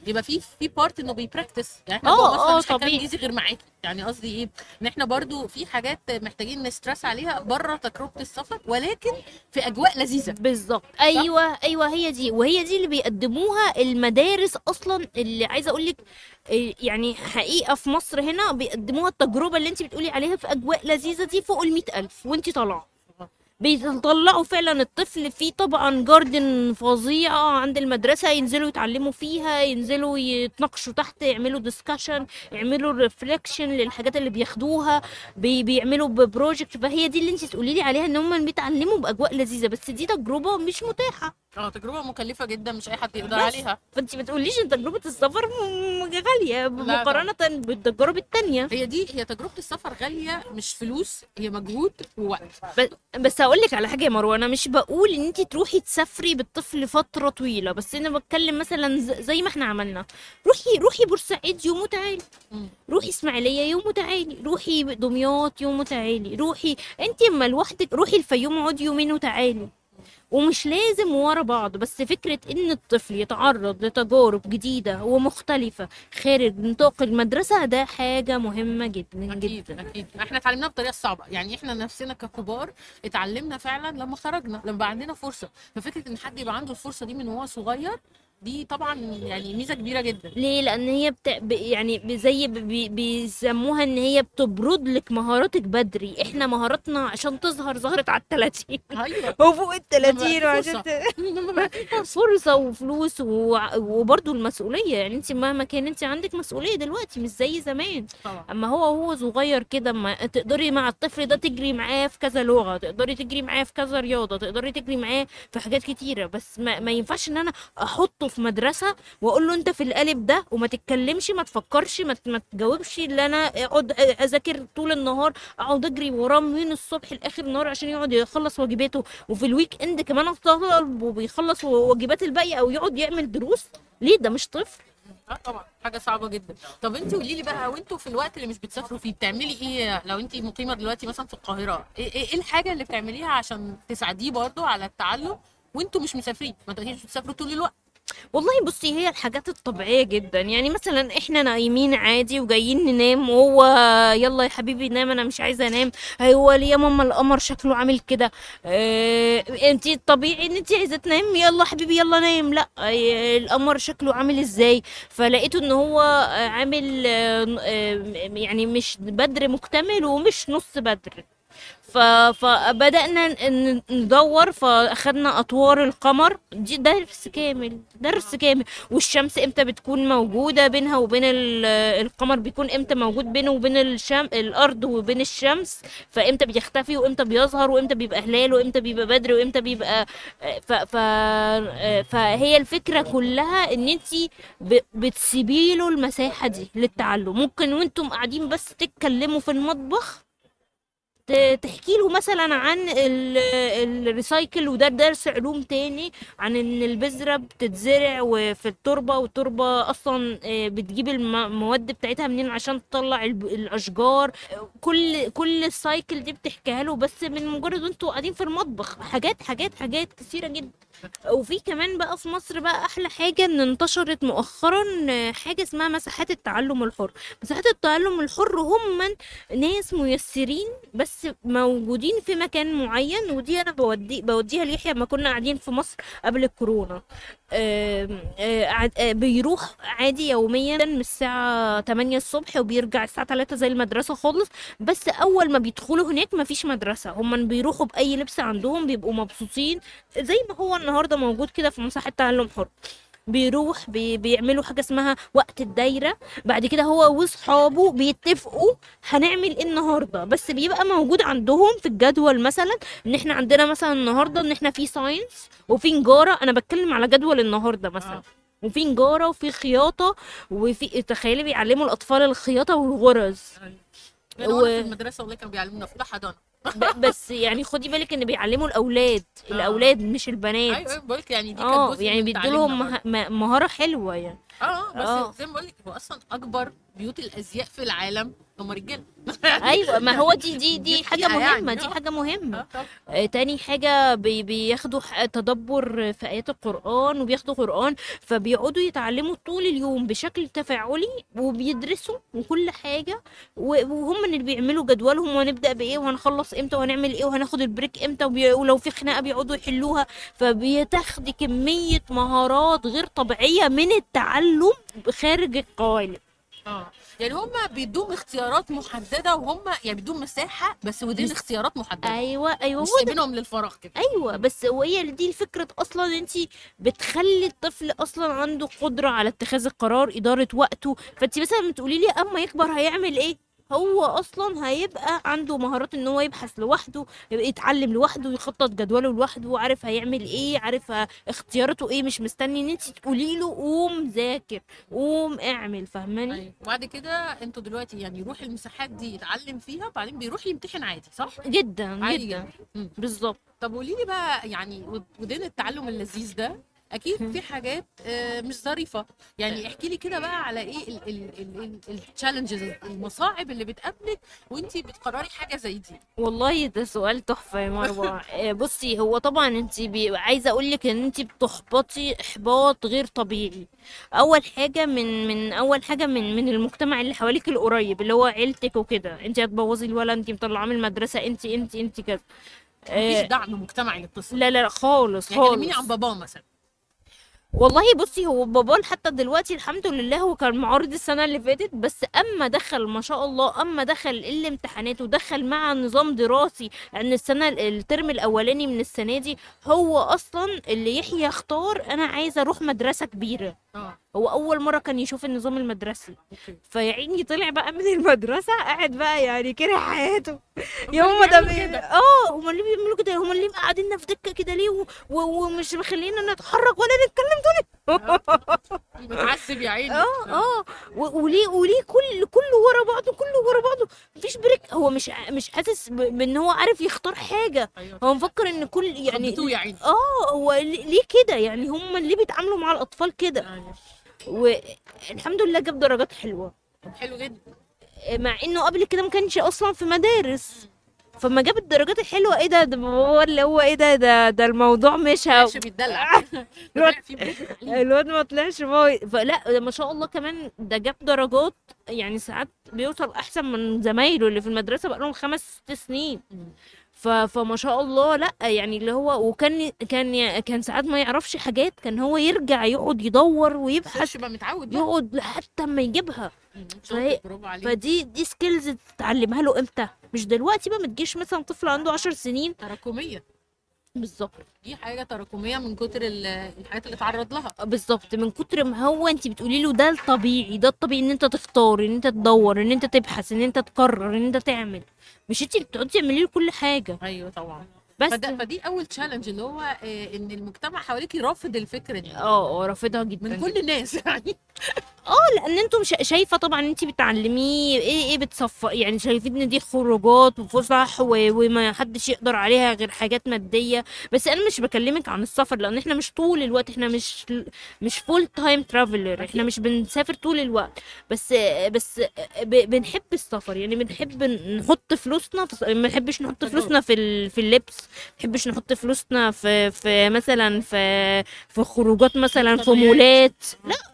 يبقى في في part إنه بي practice يعني إحنا جوه مصر آه، مش هنتكلم. إنجليزي غير معاكي. يعني قصدي إيه؟ إن إحنا برضو في حاجات محتاجين ن stress عليها بره تجربة السفر ولكن في أجواء لذيذة. بالظبط. أيوه أيوه هي دي. وهي دي اللي بيقدموها المدارس أصلا اللي عايزة أقول لك يعني حقيقة في مصر هنا بيقدموها التجربة اللي أنت بتقولي عليها في أجواء لذيذة دي فوق ال ألف وأنت طالعة. بيطلعوا فعلا الطفل في طبعا garden فظيعة عند المدرسة ينزلوا يتعلموا فيها ينزلوا يتناقشوا تحت يعملوا discussion يعملوا reflection للحاجات اللي بياخدوها بي بيعملوا ب project فهي دي اللي انت تقولي لي عليها إن هم بيتعلموا بأجواء لذيذة بس دي تجربة مش متاحة. آه تجربة مكلفة جدا مش أي حد يقدر. عليها. فأنت ما تقوليش إن تجربة السفر م- م- غالية مقارنة بالتجارب التانية. هي دي هي تجربة السفر غالية مش فلوس هي مجهود ووقت. بس بس هقول لك على حاجة يا مروة أنا مش بقول إن أنت تروحي تسافري بالطفل فترة طويلة بس أنا بتكلم مثلا زي ما إحنا عملنا. روحي روحي بورسعيد يوم وتعالي. روحي إسماعيلية يوم وتعالي روحي دمياط يوم وتعالي روحي أنت أما لوحدك روحي الفيوم اقعدي يومين وتعالي. ومش لازم ورا بعض بس فكرة إن الطفل يتعرض لتجارب جديدة ومختلفة خارج نطاق المدرسة ده حاجة مهمة جدا أكيد جدا. أكيد. إحنا اتعلمناها بطريقة صعبة. يعني إحنا نفسنا ككبار اتعلمنا فعلا لما خرجنا لما بقى عندنا فرصة. ففكرة إن حد يبقى عنده الفرصة دي من وهو صغير دي طبعا يعني ميزة كبيرة جدا. ليه؟ لأن هي بت... ب... يعني زي. بي- بيسموها إن هي بتبرد لك مهاراتك بدري. إحنا مهاراتنا عشان تظهر ظهرت على التلاتين. أيوه. (laughs) وفوق بقى في وعشان. (laughs) فرصة. وفلوس و... وبرضه المسؤولية. يعني انت مهما كان انت عندك مسؤولية دلوقتي مش زي زمان. طبعا. أما هو هو صغير كده ما تقدري مع الطفل ده تجري معاه في كذا لغة تقدري تجري معاه في كذا رياضة تقدري تجري معاه في حاجات كتيرة. بس ما, ما ينفعش إن أنا أحطه في مدرسة وأقول له أنت في القالب ده وما تتكلمش ما تفكرش ما, تجاوبش اللي أنا أقعد أذاكر طول النهار أقعد أجري وراه من الصبح لآخر النهار عشان يقعد يخلص واجباته. وفي ال weekend كمان اطلب وبيخلص واجبات الباقية أو يقعد يعمل دروس. ليه؟ ده مش طفل. آه طبعا حاجة صعبة جدا. طب انت قولي لي بقى وانتوا في الوقت اللي مش بتسافروا فيه بتعملي إيه؟ لو انت مقيمة دلوقتي مثلا في القاهرة إيه, إيه إيه الحاجة اللي بتعمليها عشان تساعديه برضو على التعلم وانتوا مش مسافرين؟ ما تقدريش تسافروا طول الوقت. والله بصي هي الحاجات الطبيعية جدا. يعني مثلا إحنا نايمين عادي وجايين ننام وهو يلا يا حبيبي نام أنا مش عايزة أنام. هو ليه يا ماما القمر شكله عامل كده؟ آه انتي الطبيعي إن انتي عايزة تنام يلا حبيبي يلا نام. لا آه القمر شكله عامل إزاي؟ فلقيته إن هو آه، عامل آه، آه، يعني مش بدر مكتمل ومش نص بدر. فبدأنا ندور فأخدنا أطوار القمر. دي درس كامل درس كامل. والشمس إمتى بتكون موجودة بينها وبين ال- القمر بيكون إمتى موجود بينه وبين الشم... الأرض وبين الشمس. فإمتى بيختفي وإمتى بيظهر وإمتى بيبقى هلال وإمتى بيبقى بدر وإمتى بيبقى ف... ف... فهي الفكرة كلها إن انتي ب... بتسيبي له المساحة دي للتعلم. ممكن وأنتم قاعدين بس تتكلموا في المطبخ تحكي له مثلا عن ال- ال recycle وده درس علوم تاني عن إن البذرة بتتزرع وفي التربة والتربة أصلا آه، بتجيب الم- المواد بتاعتها منين عشان تطلع الأشجار. كل كل ال cycle دي بتحكيها له بس من مجرد أنتوا قاعدين في المطبخ. حاجات حاجات حاجات كثيرة جدا. وفي كمان بقى في مصر بقى أحلى حاجة إن انتشرت مؤخرا حاجة اسمها مساحات التعلم الحر. مساحات التعلم الحر هم ناس ميسرين بس موجودين في مكان معين ودي أنا بودي بوديها ليحيى لما كنا قاعدين في مصر قبل الكورونا آه، آه، بيروح عادي يوميا من الساعة 8 الصبح وبيرجع الساعة 3 زي المدرسة خالص. بس أول ما بيدخلوا هناك مفيش مدرسة. هم بيروحوا بأي لبس عندهم بيبقوا مبسوطين. زي ما هو النهاردة موجود كده في مساحة تعلم حر. بيروح بي بيعملوا حاجة اسمها وقت الدايرة. بعد كده هو واصحابه بيتفقوا هنعمل إيه النهارده. بس بيبقى موجود عندهم في الجدول مثلا إن إحنا عندنا مثلا النهارده إن إحنا في science وفي نجارة. أنا بتكلم على جدول النهارده مثلا. آه. وفي نجارة وفي خياطة وفي تخيلي بيعلموا الأطفال الخياطة والغرز. أنا و-. في المدرسة والله كانوا بيعلمونا. في حضانه ب- بس يعني خدي بالك ان بيعلموا الأولاد آه. الأولاد مش البنات. أيوه بقول لك يعني دي كانت آه جزء يعني بيدوا لهم تعليمنا مه- م- مهارة حلوة يعني. آه آه بس آه. زي ما بقول لك هو أصلا أكبر بيوت الأزياء في العالم هم رجالة (laughs) أيوه ما هو دي دي دي دي حاجة حقيقة يعني، مهمة دي آه. حاجة مهمة آه،. آه، تاني حاجة بي بياخدوا تدبر في آيات القرآن وبياخدوا قرآن فبيقعدوا يتعلموا طول اليوم بشكل تفاعلي وبيدرسوا وكل حاجة و- وهم اللي بيعملوا جدولهم وهنبدأ بإيه وهنخلص إمتى وهنعمل إيه وهناخد ال break وبي- ولو في خناقة بيقعدوا يحلوها فبيتاخدي كمية مهارات غير طبيعية من التعلم خارج القوالب آه. يعني هم بيدوم اختيارات محددة وهم يعني بيدوم مساحة بس ودين بس- اختيارات محددة. أيوة أيوة مش سايبينهم للفراغ كده. أيوه بس وهي دي الفكرة أصلا. انت بتخلي الطفل أصلا عنده قدرة على اتخاذ القرار إدارة وقته. فانت مثلا بتقولي لي أما يكبر هيعمل إيه؟ هو أصلا هيبقى عنده مهارات إن هو يبحث لوحده يتعلم لوحده يخطط جدوله لوحده عارف هيعمل إيه عارف اختياراته إيه مش مستني إن انت تقولي له قوم ذاكر قوم اعمل فاهماني أيوة. وبعد كده أنتوا دلوقتي يعني يروح المساحات دي يتعلم فيها وبعدين بيروح يمتحن عادي صح؟ جدا عادي جدا. بالظبط طب قولي لي بقى يعني ود- ودين التعلم اللذيذ ده أكيد في حاجات آه، مش ظريفة. يعني احكي لي كده بقى على إيه التشالنجز المصاعب اللي بتقابلك وانتي بتقرري حاجة زي دي. والله ده سؤال تحفة يا مروة. (laughs) آه، بصي هو طبعا انت بي... عايزة أقولك إن انت بتحبطي إحباط غير طبيعي. أول حاجة من من أول حاجة من من المجتمع اللي حواليك القريب اللي هو عيلتك وكده. انت هتبوظي الولا انت مطلعاه من المدرسة انت انت انت كذا. مفيش آه، دعم مجتمعي للطفل لا لا خالص يعني خالص. عن باباه مثلا. والله بصي هو بابا حتى دلوقتي الحمد لله هو كان معارض السنة اللي فاتت بس أما دخل ما شاء الله أما دخل الامتحانات ودخل مع نظام دراسي لأن السنة الترم الأولاني من السنة دي هو أصلا اللي يحيى اختار أنا عايزة أروح مدرسة كبيرة. آه. هو أول مرة كان يشوف النظام المدرسي. فيعني طلع بقى من المدرسة قاعد بقى يعني كره (laughs) حياته. يا هما هما ده. آه هما اللي بيعملوا كده؟ هما اللي قاعديننا في دكة كده ليه؟ و... و... ومش مخلينا نتحرك ولا نتكلم (laughs) متعذب يا عيني. آه آه. وليه وليه كل كله ورا بعضه كله ورا بعضه. مفيش بريك هو مش مش حاسس بإن هو عارف يختار حاجة. أيوه. هو مفكر إن كل يعني آه هو ليه كده؟ يعني هم اللي بيتعاملوا مع الأطفال كده؟ أيوة. والحمد لله جاب درجات حلوة. حلو جدا. مع إنه قبل كده ما كانش أصلا في مدارس. فما جاب الدرجات الحلوة. إيه ده؟ ده بابا اللي هو إيه ده؟ ده ده الموضوع مشى ماشي بيتدلع. (laughs) (laughs) الواد ما طلعش فلا ما شاء الله كمان ده جاب درجات. يعني ساعات بيوصل أحسن من زمايله اللي في المدرسة بقى لهم خمس ست سنين. ف... فما شاء الله لأ يعني اللي هو وكان كان كان ساعات ما يعرفش حاجات كان هو يرجع يقعد يدور ويبحث بقى متعود يقعد لحتى ما يجيبها. فهي- فدي دي سكيلز تتعلمها له إمتى؟ مش دلوقتي بقى ما تجيش مثلا طفل عنده عشر سنين. تراكمية. بالظبط. دي حاجة تراكمية من كتر ال- الحاجات اللي اتعرض لها. بالظبط. من كتر ما هو انت بتقولي له ده الطبيعي ده الطبيعي ان انت تختار ان انت تدور ان انت تبحث ان انت تقرر ان انت تعمل. مش انت اللي بتقعدي تعملي له كل حاجة. أيوه طبعا. بس فده فدي أول تشالنج اللي هو آه، إن المجتمع حواليك رافض الفكرة دي. آه آه رافضها جدا. من كل الناس (laughs) يعني. لأن أنتم شا- شايفة طبعا انت بتعلميه إيه إيه بتصف يعني شايفين إن دي خروجات وفسح وما حدش يقدر عليها غير حاجات مادية. بس أنا مش بكلمك عن السفر لأن إحنا مش طول الوقت إحنا مش مش full time traveler إحنا مش بنسافر طول الوقت. بس بس بنحب السفر يعني بنحب نحط فلوسنا ما بنحبش نحط. فلوسنا في في اللبس. بنحبش نحط فلوسنا في في مثلا في في خروجات مثلا في. مولات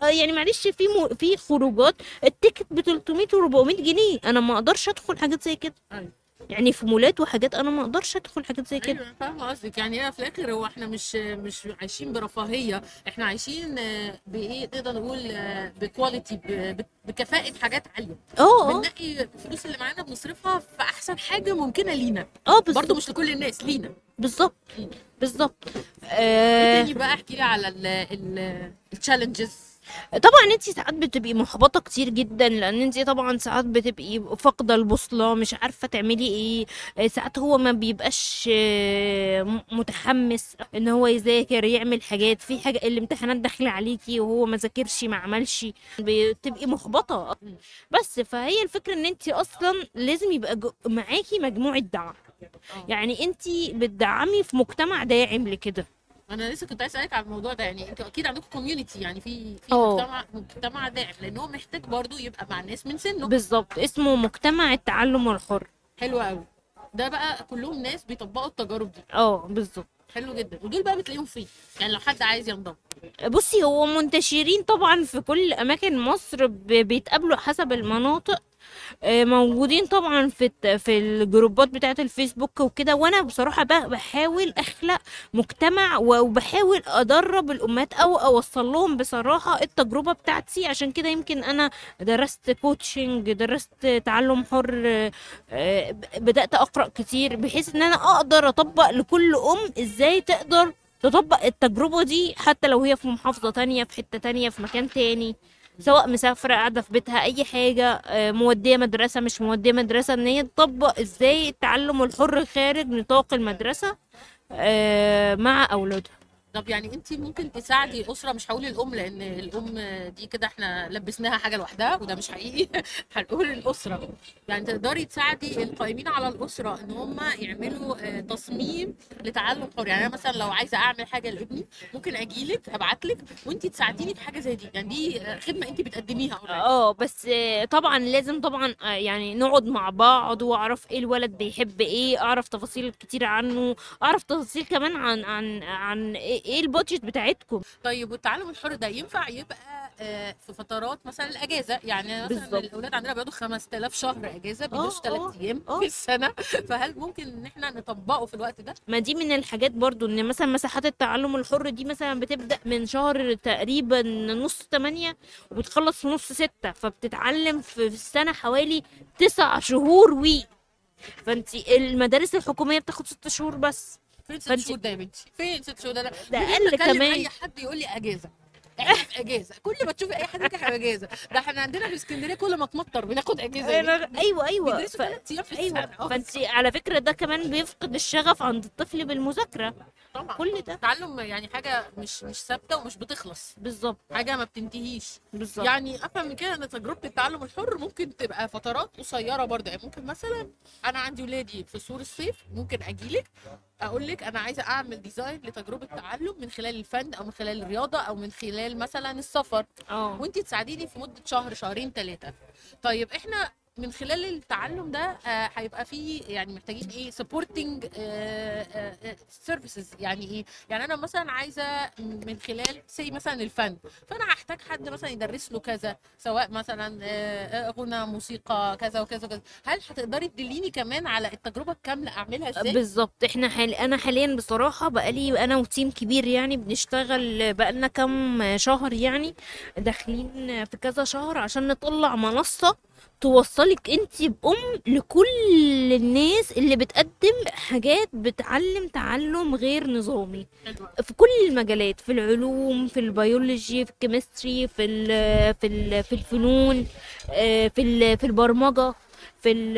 لا يعني معلش في مو في خروجات ال ticket ب 300 و 400 جنيه أنا ما أقدرش أدخل حاجات زي كده أيوة. يعني في مولات وحاجات أنا ما أقدرش أدخل حاجات زي كده. أيوه فاهمة قصدك. يعني هي في الآخر هو إحنا مش مش عايشين برفاهية. إحنا عايشين آه، بإيه؟ نقدر نقول آه، بكواليتي بكفاءة حاجات عالية. آه آه. بنلاقي الفلوس اللي معانا بنصرفها في أحسن حاجة ممكنة لينا. آه برضه مش لكل الناس لينا. بالظبط. بالظبط. إيه آه. تاني بقى؟ احكي لي على التشالنجز طبعا انت ساعات بتبقي محبطة كتير جدا لأن انت طبعا ساعات بتبقي فاقدة البوصلة مش عارفة تعملي إيه. ساعات هو ما بيبقاش آه، متحمس إن هو يذاكر يعمل حاجات. في حاجة الامتحانات داخلة عليكي وهو ما ذاكرش ما عملش بتبقي محبطة. بس فهي الفكرة إن انت أصلا لازم يبقى معاكي مجموعة دعم. يعني انت بتدعمي في مجتمع داعم لكده. أنا لسه كنت عايز أسألك على الموضوع ده يعني أنتوا أكيد عندكم كوميونتي يعني في في آه. مجتمع مجتمع داعم لأن هو محتاج برضه يبقى مع الناس من سنه. بالظبط. اسمه مجتمع التعلم الحر. حلو قوي ده بقى كلهم ناس بيطبقوا التجارب دي. آه بالظبط. حلو جدا. ودول بقى بتلاقيهم فين يعني لو حد عايز ينضم. بصي هو منتشرين طبعا في كل أماكن مصر بيتقابلوا حسب المناطق موجودين طبعا في في الجروبات بتاعة الفيسبوك وكده. وأنا بصراحة بحاول أخلق مجتمع وبحاول أدرب الأمهات أو أوصل لهم بصراحة التجربة بتاعتي. عشان كده يمكن أنا درست coaching درست تعلم حر آه، آه، بدأت أقرأ كتير بحيث إن أنا أقدر أطبق لكل أم إزاي تقدر تطبق التجربة دي حتى لو هي في محافظة تانية في حتة تانية في مكان تاني. سواء مسافرة قاعدة في بيتها أي حاجة آه، مودية مدرسة مش مودية مدرسة إن هي تطبق إزاي التعلم الحر خارج نطاق المدرسة آه، مع أولادها. طب يعني انت ممكن تساعدي أسرة مش هقول الأم لأن الأم دي كده إحنا لبسناها حاجة لوحدها وده مش حقيقي. (laughs) هنقول الأسرة. يعني تقدري تساعدي القائمين على الأسرة إن هم يعملوا آه، تصميم لتعلم حر. يعني أنا مثلا لو عايزة أعمل حاجة لابني ممكن أجي لك أبعت لك وأنت تساعديني في حاجة زي دي. يعني دي خدمة أنت بتقدميها. آه بس طبعا لازم طبعا آه، يعني نقعد مع بعض وأعرف إيه الولد بيحب إيه أعرف تفاصيل كتير عنه أعرف تفاصيل كمان عن عن عن إيه البادجت بتاعتكم طيب والتعلم الحر ده ينفع يبقى آه، في فترات مثلا الأجازة يعني مثلا بالظبط. الأولاد عندنا بيقعدوا 5000 شهر أجازة بيدوش آه، 3 آه، أيام. في السنة فهل ممكن إن إحنا نطبقه في الوقت ده؟ ما دي من الحاجات برضو إن مثلا مساحات التعلم الحر دي مثلا بتبدأ من شهر تقريبا نص تمانية وبتخلص في نص ستة فبتتعلم في السنة حوالي تسع شهور وي فانت المدارس الحكومية بتاخد ست شهور بس فين ست شهور ده يا بنتي؟ فين ست شهور ده؟ لا ده أكلم كمان. أي حد يقول لي أجازة؟ إحنا في أجازة. كل ما تشوفي أي حد يقول لك إحنا في أجازة. ده إحنا عندنا في اسكندرية كل ما تمطر بناخد أجازة. أيوه أيوه. في أيوه. آه، فانت على فكرة ده كمان بيفقد الشغف عند الطفل بالمذاكرة. طبعا. كل ده. التعلم يعني حاجة مش مش ثابتة ومش بتخلص. بالظبط. حاجة ما بتنتهيش. بالظبط. يعني أفهم من كده إن تجربة التعلم الحر ممكن تبقى فترات قصيرة برضه. يعني ممكن مثلا أنا عندي ولادي في شهور الصيف ممكن أجيلك. أقول لك أنا عايزة أعمل design لتجربة تعلم من خلال الفن أو من خلال الرياضة أو من خلال مثلا السفر. آه. وانت تساعديني في مدة شهر شهرين ثلاثة طيب إحنا من خلال التعلم ده آه، هيبقى فيه يعني محتاجين إيه supporting services يعني إيه؟ يعني أنا مثلا عايزة من خلال سي مثلا الفن فأنا هحتاج حد مثلا يدرس له كذا سواء مثلا آه، غنا موسيقى كذا وكذا وكذا. هل هتقدري تدليني كمان على التجربة الكاملة أعملها إزاي؟ بالظبط. إحنا حال... أنا حاليا بصراحة بقالي أنا و team كبير يعني بنشتغل بقالنا كام شهر يعني داخلين في كذا شهر عشان نطلع منصة توصلك انت بأم لكل الناس اللي بتقدم حاجات بتعلم تعلم غير نظامي. في كل المجالات في العلوم في البيولوجي في ال chemistry في ال في ال في الفنون آه، في ال في البرمجة في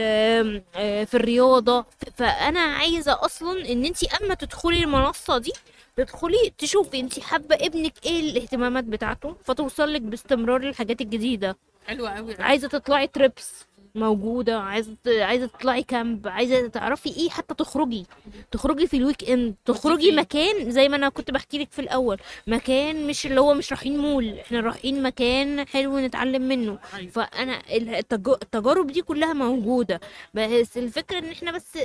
آه، في الرياضة فأنا عايزة أصلا إن انت أما تدخلي المنصة دي تدخلي تشوفي انت حابة ابنك إيه الاهتمامات بتاعته فتوصل لك باستمرار الحاجات الجديدة حلوة قوي عايزة تطلعي trips موجودة عايزة عايزة تطلعي camp عايزة تعرفي إيه حتى تخرجي. تخرجي في ال weekend تخرجي؟ مكان زي ما أنا كنت بحكي لك في الأول. مكان مش اللي هو مش رايحين مول إحنا رايحين مكان حلو نتعلم منه. أيوة. فأنا التج- التجارب دي كلها موجودة. بس الفكرة إن إحنا بس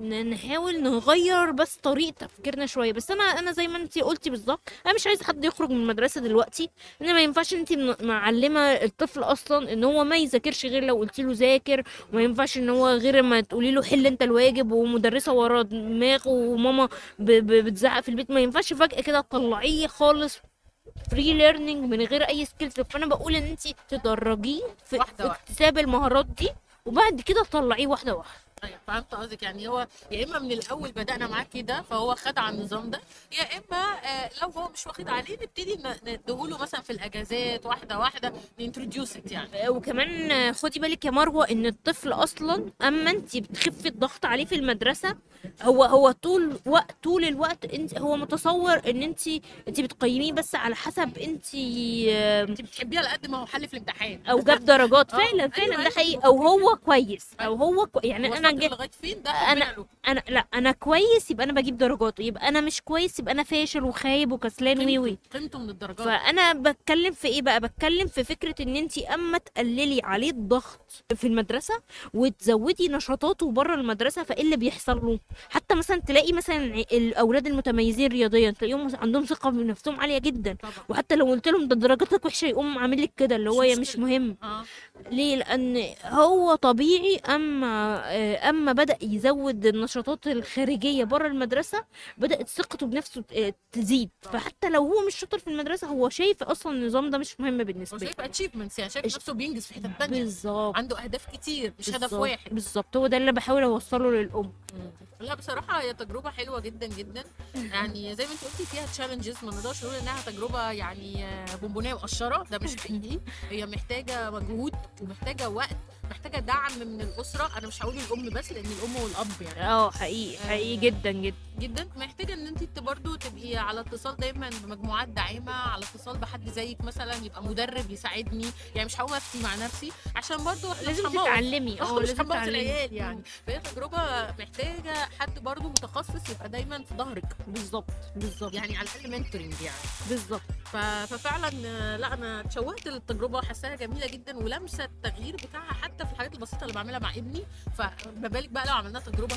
نحاول نغير بس طريقة تفكيرنا شوية. بس أنا أنا زي ما أنت قلتي بالظبط أنا مش عايزة حد يخرج من المدرسة دلوقتي. إن ما ينفعش أنت معلمة الطفل أصلا إن هو ما يذاكرش غير لو قلت له ذاكر وما ينفعش إن هو غير ما تقولي له حل أنت الواجب ومدرسة ورا دماغه وماما بتزعق في البيت. ما ينفعش فجأة كده تطلعيه خالص free learning من غير أي skills فأنا بقول إن أنت تدرجيه في, في. اكتساب المهارات دي وبعد كده تطلعيه واحدة واحدة. أيوه فهمت قصدك. يعني هو يا إما من الأول بدأنا معاه كده فهو خد على النظام ده يا إما آه، لو هو مش واخد عليه نبتدي ن- نديهوله مثلا في الأجازات واحدة واحدة ننتروديوس يعني. وكمان خدي بالك يا مروة إن الطفل أصلا أما انت بتخفي الضغط عليه في المدرسة هو هو طول وقت طول الوقت أنت هو متصور إن انت انت بتقيميه بس على حسب انت انت بتحبيه على قد ما هو حل في الامتحان. أو جاب درجات. (laughs) آه، فعلا أيوة، فعلا ده أيوة. حقيقي. أو هو كويس أو هو كو... يعني أنا جيت لغاية فين؟ ده ربنا له. أنا لا أنا كويس يبقى أنا بجيب درجات يبقى أنا مش كويس يبقى أنا فاشل وخايب وكسلان وي وي. قيمته من الدرجات. فأنا بتكلم في إيه بقى؟ بتكلم في فكرة إن انت أما تقللي عليه الضغط في المدرسة وتزودي نشاطاته بره المدرسة فإيه اللي بيحصل له؟ حتى مثلا تلاقي مثلا الأولاد المتميزين رياضيا تلاقيهم عندهم ثقة بنفسهم عالية جدا. طبعا. وحتى لو قلت لهم ده درجاتك وحشة يقوم عامل لك كده اللي هو مش. مهم. آه. ليه؟ لأن هو طبيعي أما آه، أما بدأ يزود النشاطات الخارجية بره المدرسة بدأت ثقته بنفسه تزيد. فحتى لو هو مش شاطر في المدرسة هو شايف أصلا النظام ده مش مهم بالنسبة شايف له. achievements يعني شايف نفسه بينجز في حتة تانية. بالظبط. عنده أهداف كتير مش هدف. واحد. بالظبط. هو ده اللي بحاول أوصله للأم. لا بصراحة هي تجربة حلوة جدا جدا. يعني زي ما أنت قلتي فيها challenges ما نقدرش نقول إنها تجربة يعني آه، بونبونية مقشرة ده مش (laughs) حقيقي هي محتاجة مجهود ومحتاجة وقت. محتاجة دعم من الأسرة. أنا مش هقول الأم بس لأن الأم والأب يعني. آه حقيقي حقيقي جدا جدا. جدا. محتاجة إن انت برضه تبقي على اتصال دايما بمجموعات داعمة على اتصال بحد زيك مثلا يبقى مدرب يساعدني. يعني مش هقوم افتي مع نفسي عشان برضه لازم. تتعلمي. آه مش لازم تتعلمي. العيال يعني. فهي تجربة محتاجة حد برضه متخصص يبقى دايما في ظهرك. بالظبط بالظبط يعني على الأقل منتورنج يعني. بالظبط ففعلا آه، لا أنا اتشوقت للتجربة حاساها جميلة جدا ولمسة التغيير بتاعها حتى في الحاجات البسيطة اللي بعملها مع ابني. فما بالك بقى لو عملنا تجربة.